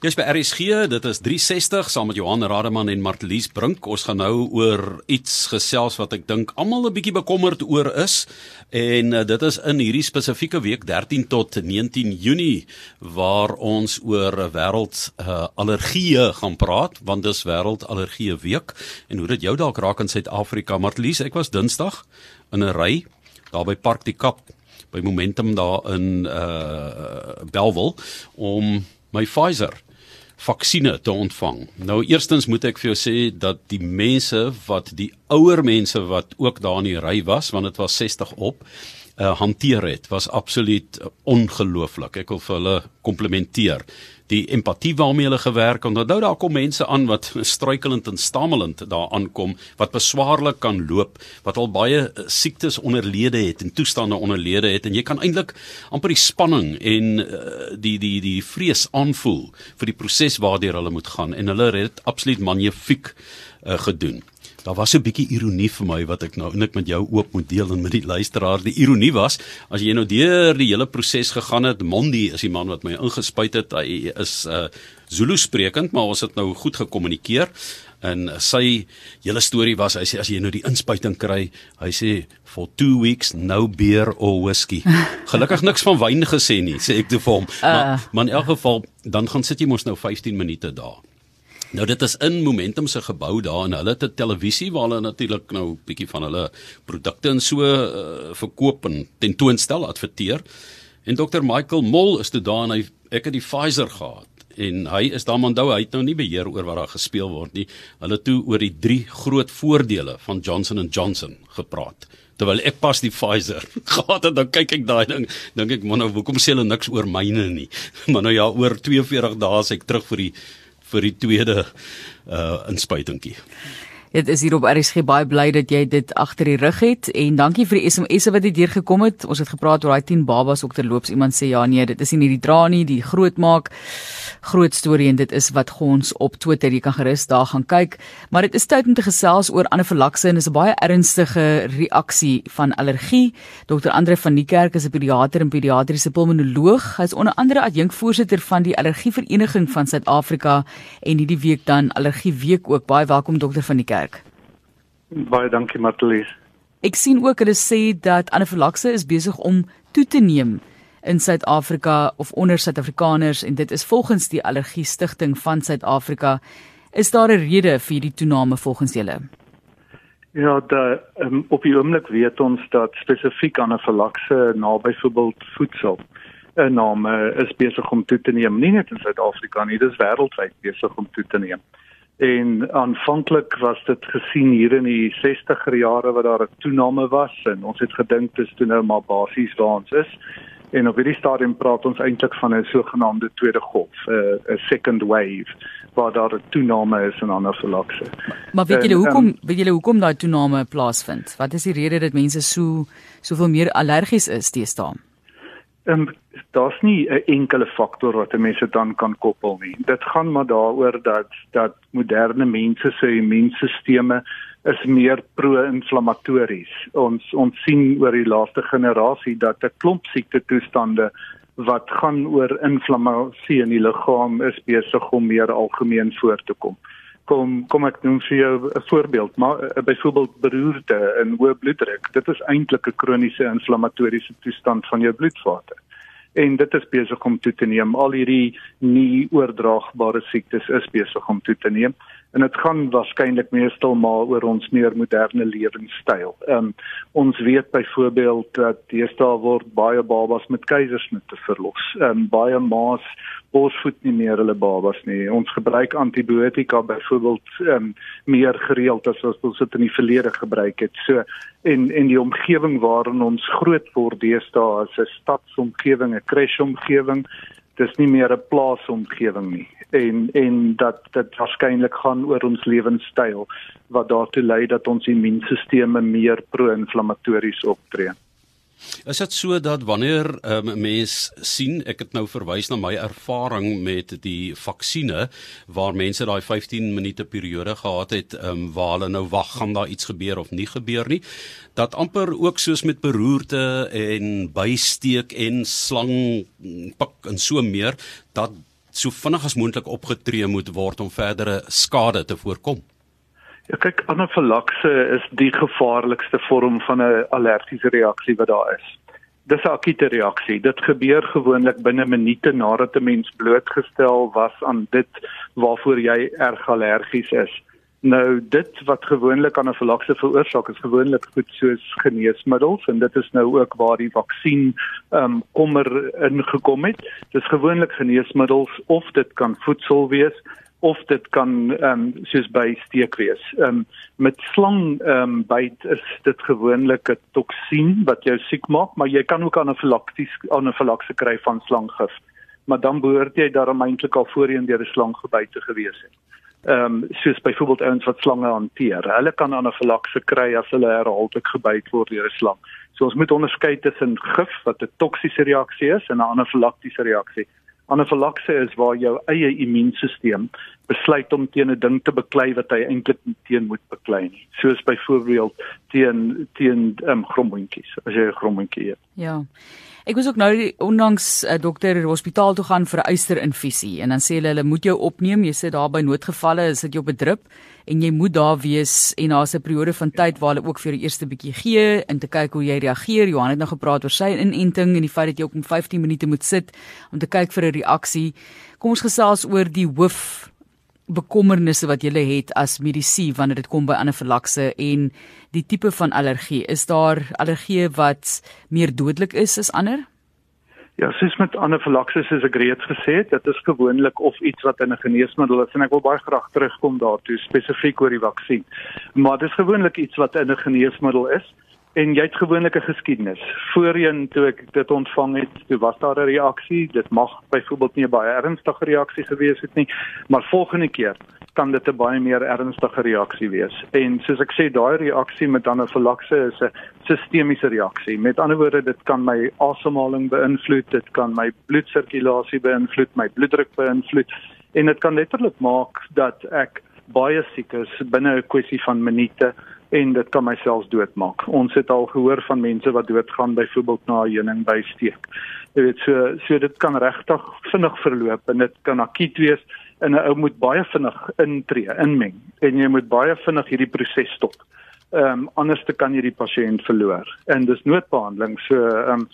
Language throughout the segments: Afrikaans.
Dis by RSG, dit is 360 saam met Johan Rademan en Martlies Brink. Ons gaan nou oor iets gesels wat ek dink almal 'n bietjie bekommerd oor is. En uh, dit is in hierdie spesifieke week 13 tot 19 Junie waar ons oor wêreld uh, allergieë gaan praat, want dis wêreld allergieë week en hoe dit jou dalk raak in Suid-Afrika. Martlies, ek was Dinsdag in 'n ry daar by Park die Kap by Momentum daar in uh Belwel om my Pfizer vaksines te ontvang. Nou eerstens moet ek vir jou sê dat die mense wat die ouer mense wat ook daar in die ry was, want dit was 60 op, uh, hanteer het was absoluut ongelooflik. Ek wil vir hulle komplimenteer die empatie waarmee hulle gewerk het. Onthou daar kom mense aan wat struikelend en stammelend daar aankom, wat beswaarlik kan loop, wat al baie eh, siektes onderlede het en toestande onderlede het en jy kan eintlik amper die spanning en uh, die die die vrees aanvoel vir die proses waardeur hulle moet gaan en hulle het absoluut magnifiek uh, gedoen. Daar was 'n bietjie ironie vir my wat ek nou net met jou oop moet deel en met die luisteraar. Die ironie was as jy nou deur die hele proses gegaan het, Mondi is die man wat my ingespuit het. Hy is uh Zulu sprekend, maar ons het nou goed gekommunikeer. En sy hele storie was hy sê as jy nou die inspuiting kry, hy sê for 2 weeks no beer or whisky. Gelukkig niks van wyn gesê nie, sê ek te vir hom. Uh. Maar, maar in elk geval dan gaan sit jy mos nou 15 minute daar. Nou dit is in Momentum se gebou daar en hulle het 'n televisie waar hulle natuurlik nou bietjie van hulle produkte en so uh, verkoop en tentoonstel adverteer. En Dr Michael Mol is toe daar en hy ek het die Pfizer gehad en hy is daar onthou hy het nou nie beheer oor wat daar gespeel word nie. Hulle toe oor die drie groot voordele van Johnson & Johnson gepraat. Terwyl ek pas die Pfizer gehad het, dan kyk ek daai ding, dink ek, "Man, nou hoekom sê hulle niks oor myne nie?" Maar nou ja, oor 42 dae as ek terug vir die vir die tweede uh inspuitingkie. Dit is hier op RSG baie bly dat jy dit agter die rug het en dankie vir die SMS'e wat hier deurgekom het. Ons het gepraat oor daai 10 babas ook terloops. Iemand sê ja nee, dit is nie die dra nie, die groot maak. Groot storie en dit is wat ons op Twitter, jy kan gerus daar gaan kyk. Maar dit is tyd om te gesels oor anafilakse en dis 'n baie ernstige reaksie van allergie. Dr. Andre van die Kerk is 'n pediater en pediatriese pulmonoloog. Hy is onder andere adjunkvoorsitter van die Allergievereniging van Suid-Afrika en hierdie week dan Allergie Week ook. Baie welkom Dr. van die Kerk. Baie dankie Matlies. Ek sien ook hulle sê dat anafilakse is besig om toe te neem in Suid-Afrika of onder Suid-Afrikaners en dit is volgens die Allergie Stichting van Suid-Afrika. Is daar 'n rede vir hierdie toename volgens julle? Ja, da um, op die oomblik weet ons dat spesifiek anafilakse na byvoorbeeld voedsel 'n name is besig om toe te neem, nie net in Suid-Afrika nie, dis wêreldwyd besig om toe te neem en aanvanklik was dit gesien hier in die 60er jare wat daar 'n toename was en ons het gedink dit is toe nou maar basies waar ons is en op hierdie stadium praat ons eintlik van 'n sogenaamde tweede golf, 'n second wave waar daar 'n toename is in anafilakse. Maar weet julle hoekom um, weet julle hoekom daai toename plaasvind? Wat is die rede dat mense so soveel meer allergies is teenoor? Ehm um, daar's nie 'n enkele faktor wat mense dan kan koppel nie. Dit gaan maar daaroor dat dat moderne mense se immuunstelsels is meer pro-inflammatories. Ons ons sien oor die laaste generasie dat 'n klomp siekte toestande wat gaan oor inflammasie in die liggaam is besig om meer algemeen voor te kom. Kom kom ek noem vir jou 'n voorbeeld, maar uh, byvoorbeeld beroerte en hoë bloeddruk. Dit is eintlik 'n kroniese inflammatoriese toestand van jou bloedvate. En dit is besig om toe te neem. Al hierdie nie oordraagbare siektes is besig om toe te neem en dit gaan waarskynlik meestal maar oor ons meer moderne lewenstyl. Ehm um, ons weet byvoorbeeld dat deesdae word baie babas met keisersnitte verlos. Ehm um, baie ma's borsvoed nie meer hulle babas nie. Ons gebruik antibiotika byvoorbeeld ehm um, meer gereeld as wat ons dit in die verlede gebruik het. So en en die omgewing waarin ons groot word deesdae is 'n stadsomgewing, 'n crashomgewing dis nie meer 'n plaasomgewing nie en en dat dit waarskynlik gaan oor ons lewenstyl wat daartoe lei dat ons immuunstelsel meer pro-inflammatories optree. Is dit so dat wanneer 'n um, mens sien, ek het nou verwys na my ervaring met die vaksines waar mense daai 15 minute periode gehad het, um, waar hulle nou wag gaan daar iets gebeur of nie gebeur nie, dat amper ook soos met beroerte en bysteek en slang pik en so meer dat so vinnig as moontlik opgetree moet word om verdere skade te voorkom? Ja kyk, anafilakse is die gevaarlikste vorm van 'n allergiese reaksie wat daar is. Dis 'n akute reaksie. Dit gebeur gewoonlik binne minute nadat 'n mens blootgestel was aan dit waarvoor jy erg allergies is. Nou dit wat gewoonlik anafilakse veroorsaak is gewoonlik goed soos geneesmiddels en dit is nou ook waar die vaksin ehm um, kommer ingekom het. Dis gewoonlik geneesmiddels of dit kan voedsel wees of dit kan ehm um, soos by steek wees. Ehm um, met slang ehm um, byt is dit gewoonlik 'n toksien wat jou siek maak, maar jy kan ook anafilakties anafilakse kry van slanggif. Maar dan behoort jy daarom eintlik al voorheen deur 'n slang gebyt te gewees het ehm um, soos byvoorbeeld ouens wat slange hanteer. Hulle kan anafilakse kry as hulle herhaaldelik gebyt word deur 'n slang. So ons moet onderskei tussen gif wat 'n toksiese reaksie is en 'n anafilaktiese reaksie. Anafilakse is waar jou eie immuunstelsel besluit om teen 'n ding te beklei wat hy eintlik nie teen moet beklei nie. Soos byvoorbeeld teen teen ehm um, grommetjies, as jy 'n grommetjie het. Ja. Ek was ook nou onlangs 'n uh, dokter hospitaal toe gaan vir 'n uisterinfusie en dan sê hulle hulle moet jou opneem. Jy sit daar by noodgevalle, is dit jou bedrip en jy moet daar wees en daar's 'n periode van tyd waar hulle ook vir jou eerste bietjie gee en te kyk hoe jy reageer. Johan het nou gepraat oor sy inenting en die feit dat jy ook om 15 minute moet sit om te kyk vir 'n reaksie. Kom ons gesels oor die hoof bekommernisse wat jy het as medisy wanneer dit kom by anafilakse en die tipe van allergie. Is daar allergieë wat meer dodelik is as ander? Ja, soos met anafilakse soos ek reeds gesê het, dit is gewoonlik of iets wat in 'n geneesmiddel is en ek wil baie graag terugkom daartoe spesifiek oor die vaksin. Maar dit is gewoonlik iets wat in 'n geneesmiddel is en jy het gewoonlik 'n geskiedenis. Voorheen toe ek dit ontvang het, toe was daar 'n reaksie. Dit mag byvoorbeeld nie 'n baie ernstige reaksie gewees het nie, maar volgende keer kan dit 'n baie meer ernstige reaksie wees. En soos ek sê, daai reaksie met anafilakse is 'n sistemiese reaksie. Met ander woorde, dit kan my asemhaling beïnvloed, dit kan my bloedsirkulasie beïnvloed, my bloeddruk beïnvloed en dit kan letterlik maak dat ek baie siek is binne 'n kwessie van minute en dit kan myself doodmaak. Ons het al gehoor van mense wat doodgaan byvoorbeeld na heuning by steek. Jy weet so so dit kan regtig vinnig verloop en dit kan akut wees en 'n ou moet baie vinnig intree, inmeng en jy moet baie vinnig hierdie proses stop. Ehm um, anders te kan jy die pasiënt verloor. En dis noodbehandeling so ehm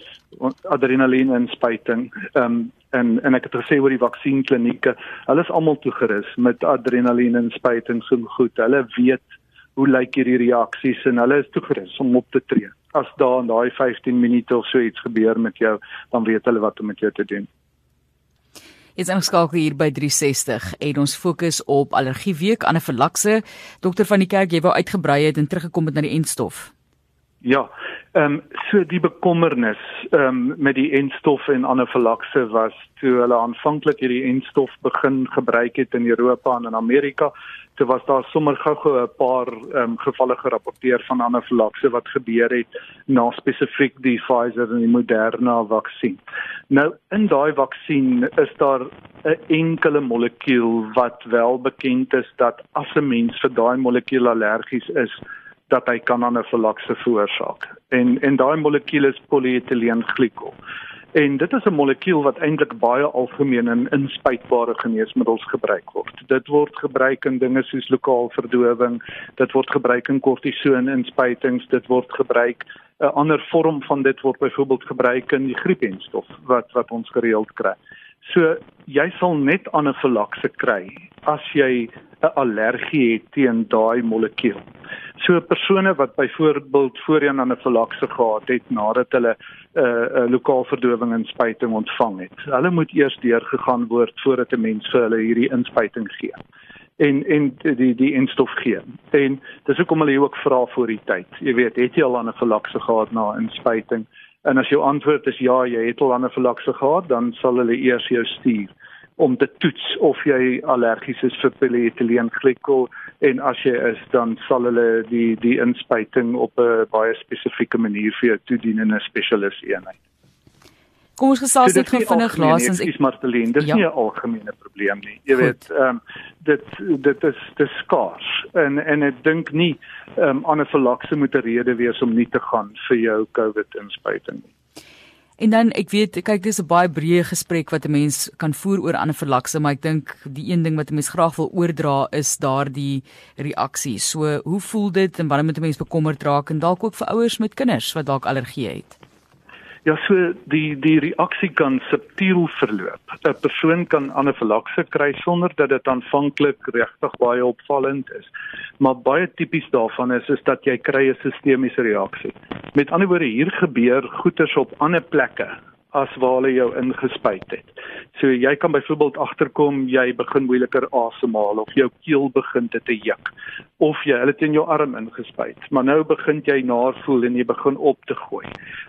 um, adrenalien inspuiting ehm um, en en ek het gesê oor die vaksienklinieke, hulle is almal toegerus met adrenalien inspuiting so goed. Hulle weet hoe lyk hierdie reaksies en hulle is toegerus om op te tree. As daar in daai 15 minute of so iets gebeur met jou, dan weet hulle wat om met jou te doen. Is ingeskakel hier by 360 en ons fokus op allergieweek anafilakse. Dokter van die kerk, jy wou uitgebrei het en teruggekom het na die enstof. Ja, ehm um, so die bekommernis ehm um, met die enstof en anafilakse was toe hulle aanvanklik hierdie enstof begin gebruik het in Europa en in Amerika toe was daar sommer gou-gou 'n paar um, gevalle gerapporteer van anafilakse wat gebeur het na spesifiek die Pfizer en die Moderna vaksin. Nou in daai vaksin is daar 'n enkele molekuul wat wel bekend is dat as 'n mens vir daai molekuul allergies is, dat hy kan anafilakse veroorsaak. En en daai molekuul is polyethyleenglikol. En dit is 'n molekuul wat eintlik baie algemeen in inspuitbare geneesmiddels gebruik word. Dit word gebruik in dinge soos lokaal verdowing, dit word gebruik in kortison inspuitings, dit word gebruik 'n ander vorm van dit word byvoorbeeld gebruik in die griepenstof wat wat ons gereeld kry. So jy sal net anafilakse kry as jy 'n allergie het teen daai molekuul. So persone wat byvoorbeeld voorheen aan 'n filakse gehad het nadat hulle 'n uh, uh, lokaal verdowing en spuiting ontvang het. Hulle moet eers deurgegaan word voordat 'n mens vir hulle hierdie inspuiting gee. En en die die instof gee. En dis hoekom hulle ook vra voor die tyd. Jy weet, het jy al aan 'n filakse gehad na inspuiting? En as jou antwoord is ja, jy het al aan 'n filakse gehad, dan sal hulle eers jou stuur om te toets of jy allergies is vir polyethyleenglikol en as jy is dan sal hulle die die inspuiting op 'n baie spesifieke manier vir jou toedien in 'n spesialis eenheid. Kom ons gesels net so vinnig laasens ek Martelien, dis ja. nie 'n algemene probleem nie. Jy Goed. weet, ehm um, dit dit is dis skaars en en ek dink nie ehm um, anafilakse moet 'n rede wees om nie te gaan vir jou COVID inspuiting nie. En dan ek weet kyk dis 'n baie breë gesprek wat 'n mens kan voer oor anafilakse, maar ek dink die een ding wat 'n mens graag wil oordra is daardie reaksie. So, hoe voel dit en wanneer moet 'n mens bekommerd raak en dalk ook vir ouers met kinders wat dalk allergie het? Ja, so die die reaksie kan subtiel verloop. 'n Persoon kan anafilakse kry sonder dat dit aanvanklik regtig baie opvallend is. Maar baie tipies daarvan is is dat jy kry 'n sistemiese reaksie. Met ander woorde, hier gebeur goeters op ander plekke as waar hulle jou ingespuit het. So jy kan byvoorbeeld agterkom jy begin moeiliker asemhaal of jou keel begin te juk of jy hulle in jou arm ingespuit, maar nou begin jy naar voel en jy begin op te gooi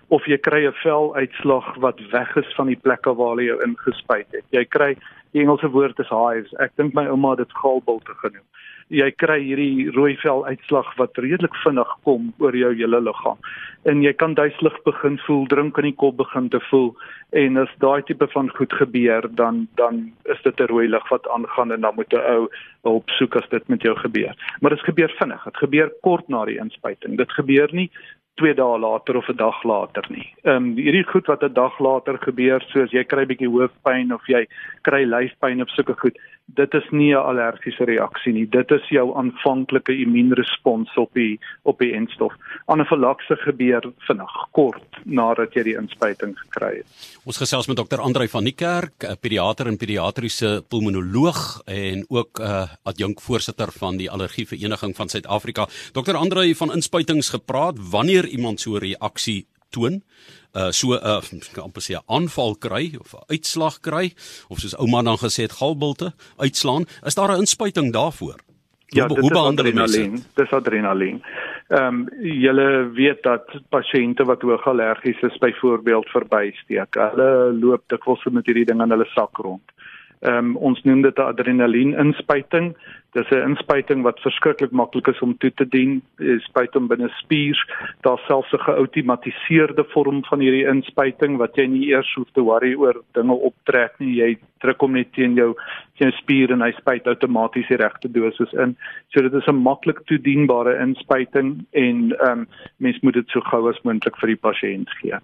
of jy kry 'n veluitslag wat weg is van die plekke waar hulle jou ingespuit het. Jy kry die Engelse woord is hives. Ek dink my ouma het dit gaalbulte genoem jy kry hierdie rooi vel uitslag wat redelik vinnig kom oor jou hele liggaam. En jy kan duiselig begin voel, drink in die kop begin te voel en as daai tipe van goed gebeur, dan dan is dit 'n rooi lig wat aangaan en dan moet 'n ou hulp soek as dit met jou gebeur. Maar dit gebeur vinnig. Dit gebeur kort na die inspuiting. Dit gebeur nie 2 dae later of 'n dag later nie. Ehm um, hierdie goed wat 'n dag later gebeur soos jy kry bietjie hoofpyn of jy kry lyfpyn of sulke goed, dit is nie 'n allergiese reaksie nie. Dit is jou aanvanklike immuunrespons op die op die enstof. Anafilakse gebeur vinnig, kort nadat jy die inspuiting gekry het. Ons gesels met dokter Andrei van die Kerk, 'n pediater en pediatriese pulmonoloog en ook 'n uh, adjunk voorsitter van die Allergie Vereniging van Suid-Afrika. Dokter Andrei van inspuitings gepraat wanneer iemand so 'n reaksie toon uh so 'n uh, amper sê 'n aanval kry of 'n uitslag kry of soos ouma dan gesê het galbulte uitslaan is daar 'n inspuiting daarvoor? Ja hoe, hoe behandel adrenalien. Dis adrenalien. Ehm um, julle weet dat pasiënte wat hoog allergies is byvoorbeeld verbysteek hulle loop dikwels met hierdie ding in hulle sak rond ehm um, ons noem dit 'n adrenalien inspuiting Dis 'n inspuiting wat verskriklik maklik is om toe te dien. Jy spuit hom binne spier. Daar's selfs 'n geautomatiseerde vorm van hierdie inspuiting wat jy nie eers hoef te worry oor dinge optrek nie. Jy druk hom net teen jou teen jou spier en hy spuit outomaties die regte dosis in. So dit is 'n maklik toedienbare inspuiting en ehm um, mens moet dit so gou as moontlik vir die pasiënt gee.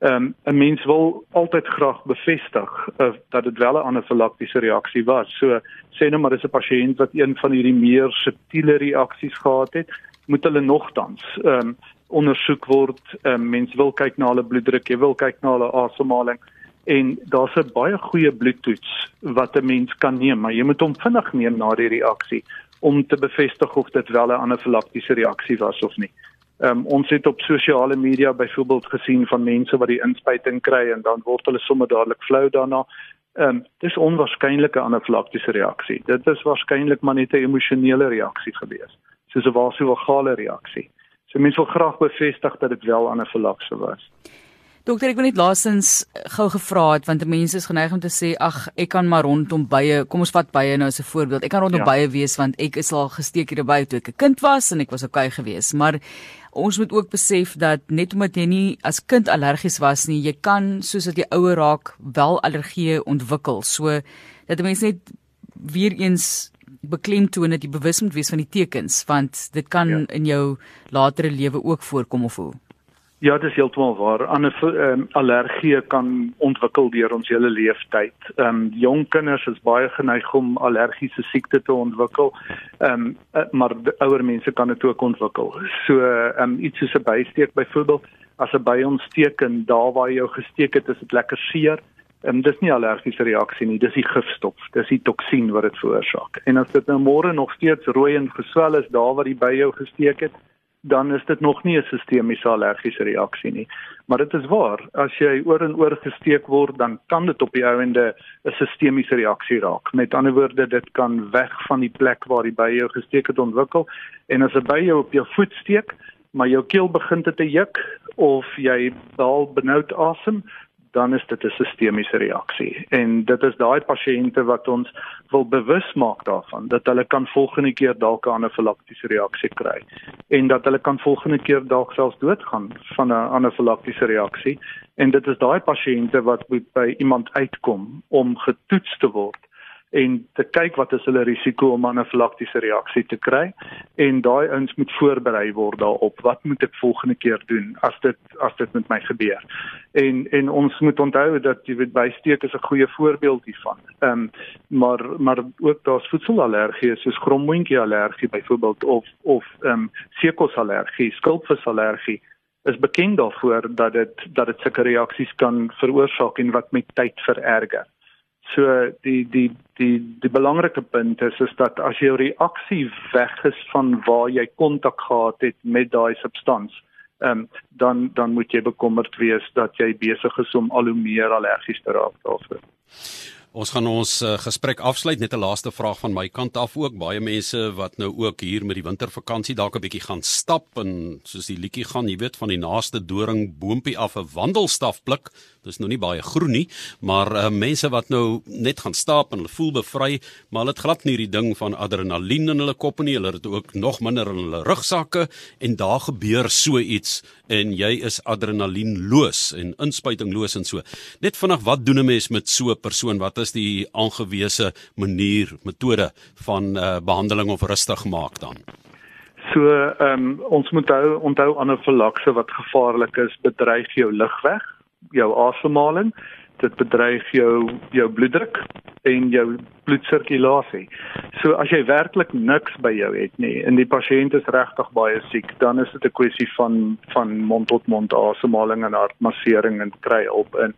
Ehm um, 'n mens wil altyd graag bevestig uh, dat dit wel 'n anafilaktiese reaksie was. So sê nou maar dis 'n pasiënt wat een van hierdie meer subtiele reaksies gehad het, moet hulle nogtans ehm um, ondersoek word. Um, mens wil kyk na hulle bloeddruk, jy wil kyk na hulle asemhaling en daar's 'n baie goeie bloedtoets wat 'n mens kan neem, maar jy moet hom vinnig neem na die reaksie om te bevestig of dit wel 'n anafilaktiese reaksie was of nie. Ehm um, ons het op sosiale media byvoorbeeld gesien van mense wat die inspuiting kry en dan word hulle sommer dadelik flou daarna. Ehm um, dis onwaarskynlik 'n anafilaktiese reaksie. Dit is waarskynlik maar net 'n emosionele reaksie gewees, soos 'n vasovagale reaksie. So mense wil graag bevestig dat dit wel anafilakse was. Dokter, ek wil net laasens gou gevra het want mense is geneig om te sê ag, ek kan maar rondom bye, kom ons vat bye nou as 'n voorbeeld. Ek kan rondom ja. bye wees want ek is al gesteek hier by toe ek 'n kind was en ek was okay geweest, maar ons moet ook besef dat net omdat jy nie as kind allergies was nie, jy kan soos dat jy ouer raak wel allergieë ontwikkel. So dat mense net weer eens beklemtoon dat jy bewus moet wees van die tekens want dit kan ja. in jou latere lewe ook voorkom of hoe. Ja, dit is heeltemal waar. Ander um, allergie kan ontwikkel deur ons hele lewenstyd. Ehm um, jong kinders is baie geneig om allergiese siekte te ontwikkel. Ehm um, maar ouer mense kan dit ook ontwikkel. So ehm um, iets soos 'n bysteek byvoorbeeld, as 'n by ontsteek en daar waar jy gesteek het, is dit lekker seer. En um, dis nie allergiese reaksie nie, dis die gifstof, dis die toksien wat dit veroorsaak. En as dit nou môre nog steeds rooi en geswel is daar waar die by jou gesteek het, dan is dit nog nie 'n sistemiese allergiese reaksie nie. Maar dit is waar, as jy oor en oor gesteek word, dan kan dit op die ouende 'n sistemiese reaksie raak. Met ander woorde, dit kan weg van die plek waar die by jou gesteek het ontwikkel en as 'n by jou op jou voet steek, maar jou keel begin te juk of jy daal benoud asem, dan is dit 'n sistemiese reaksie. En dit is daai pasiënte wat ons wil bewus maak daarvan dat hulle kan volgende keer dalk 'n anafilaktiese reaksie kry en dat hulle kan volgende keer dalk selfs doodgaan van 'n anafilaktiese reaksie. En dit is daai pasiënte wat by iemand uitkom om getoets te word en te kyk wat is hulle risiko om 'n anafilaktiese reaksie te kry en daai ouens moet voorberei word daarop. Wat moet ek volgende keer doen as dit as dit met my gebeur? En en ons moet onthou dat jy weet bysteek is 'n goeie voorbeeld hiervan. Ehm um, maar maar ook daar's voedselallergie soos grommoontjie allergie byvoorbeeld of of ehm um, seekosallergie skulpvisallergie is bekend daarvoor dat dit dat dit sulke reaksies kan veroorsaak en wat met tyd vererger. So die die die die belangrike punt is is dat as jou reaksie weg is van waar jy kontak gehad het met daai substans, ehm um, dan dan moet jy bekommerd wees dat jy besig is om al hoe meer allergies te raak daarvoor. Ons gaan ons uh, gesprek afsluit net 'n laaste vraag van my kant af ook. Baie mense wat nou ook hier met die wintervakansie dalk 'n bietjie gaan stap en soos die liedjie gaan, jy weet, van die naaste doring boontjie af 'n wandelstaf pluk. Dis nou nie baie groen nie, maar uh, mense wat nou net gaan stap en hulle voel bevry, maar hulle het glad nie die ding van adrenalien in hulle koppe nie. Hulle het ook nog minder in hulle rugsakke en daar gebeur so iets en jy is adrenalienloos en inspuitingloos en so. Net vinnig, wat doen 'n mens met so 'n persoon wat is die aangewese manier metode van uh, behandeling of rustig maak dan? So ehm um, ons moet hou onthou anafilakse wat gevaarlik is, bedreig jou lugweg, jou asemhaling, dit bedreig jou jou bloeddruk en jou bloedsirkulasie. So as jy werklik niks by jou het nie en die pasiënt is regtig baie siek, dan is dit 'n kwessie van van mond tot mond asemhaling en hartmassering en kry hulp in.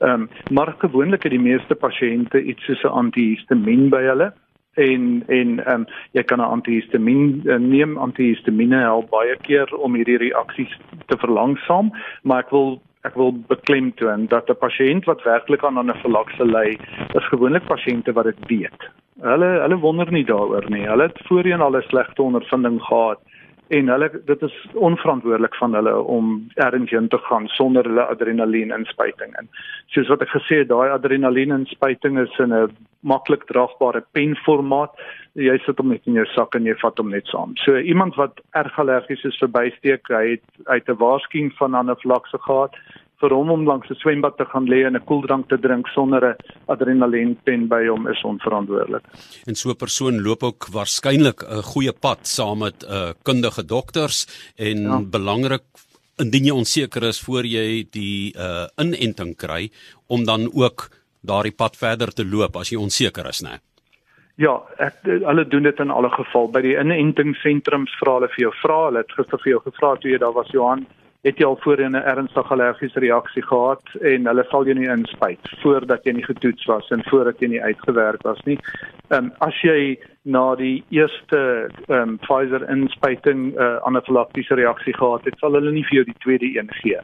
Ehm um, maar gewoonlik het die meeste pasiënte iets soos 'n antihistamiin by hulle en en ehm um, jy kan 'n antihistamiin uh, neem antihistamiene help baie keer om hierdie reaksies te verlangsaam maar ek wil ek wil beklemtoon dat 'n pasiënt wat werklik aan 'n anafilakse ly, is gewoonlik pasiënte wat dit weet. Hulle hulle wonder nie daaroor nie. Hulle het voorheen al 'n slegte ondervinding gehad en hulle dit is onverantwoordelik van hulle om ernstig te gaan sonder hulle adrenalien inspuiting en soos wat ek gesê het daai adrenalien inspuiting is in 'n maklik draagbare penformaat. Jy sit hom net in jou sak en jy vat hom net saam. So iemand wat erg allergies is vir bysteek hy het uit 'n waarskuwing van anafilakse gehad vir hom om langs 'n swembad te gaan lê en 'n koeldrank te drink sonder 'n adrenalienpen by hom is onverantwoordelik. En so 'n persoon loop ook waarskynlik 'n goeie pad saam met 'n uh, kundige dokters en ja. belangrik indien jy onseker is voor jy die uh, inenting kry om dan ook daardie pad verder te loop as jy onseker is, né? Ja, ek hulle doen dit in alle geval by die inentingssentrums vra hulle vir jou vra, hulle het gister vir jou gevra toe jy daar was Johan het jy al voorheen 'n ernstige allergiese reaksie gehad en hulle sal jou nie inspuit voordat jy nie getoets was en voordat jy nie uitgewerk was nie. Ehm um, as jy na die eerste ehm um, Pfizer inspuiting 'n uh, anafilaktiese reaksie gehad het, sal hulle nie vir jou die tweede een gee.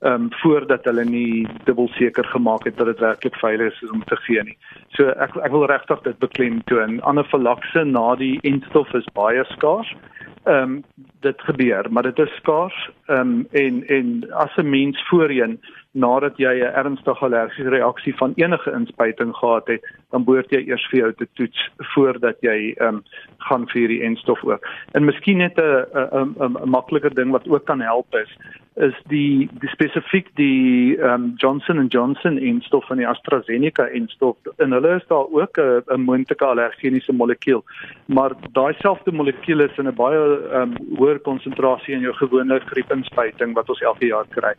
Ehm um, voordat hulle nie dubbel seker gemaak het dat dit werklik veilig is om te gee nie. So ek ek wil regtig dit beklemtoon. Anafilakse na die instof is baie skaars ehm um, dit gebeur, maar dit is skaars ehm um, en en as 'n mens voorheen nadat jy 'n ernstige allergiese reaksie van enige inspuiting gehad het, dan behoort jy eers vir jou te toets voordat jy ehm um, gaan vir die enstof ook. En miskien net 'n 'n 'n makliker ding wat ook kan help is is die, die spesifiek die um, Johnson & Johnson enstof van die AstraZeneca. En hulle is daar ook 'n moontlike allergeniese molekuul. Maar daai selfde molekuul is in 'n baie um, hoër konsentrasie in jou gewone griepinspuiting wat ons elke jaar kry.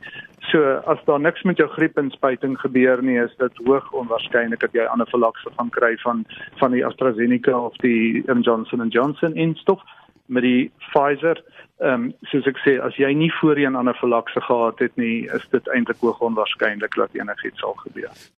So as daar niks met jou griepinspuiting gebeur nie, is dit hoog onwaarskynlik dat jy anafilakse gaan kry van van die AstraZeneca of die um, Johnson & Johnson enstof met die Pfizer. Ehm um, soos ek sê, as jy nie voorheen anafilakse gehad het nie, is dit eintlik hoog onwaarskynlik dat enigiets sal gebeur.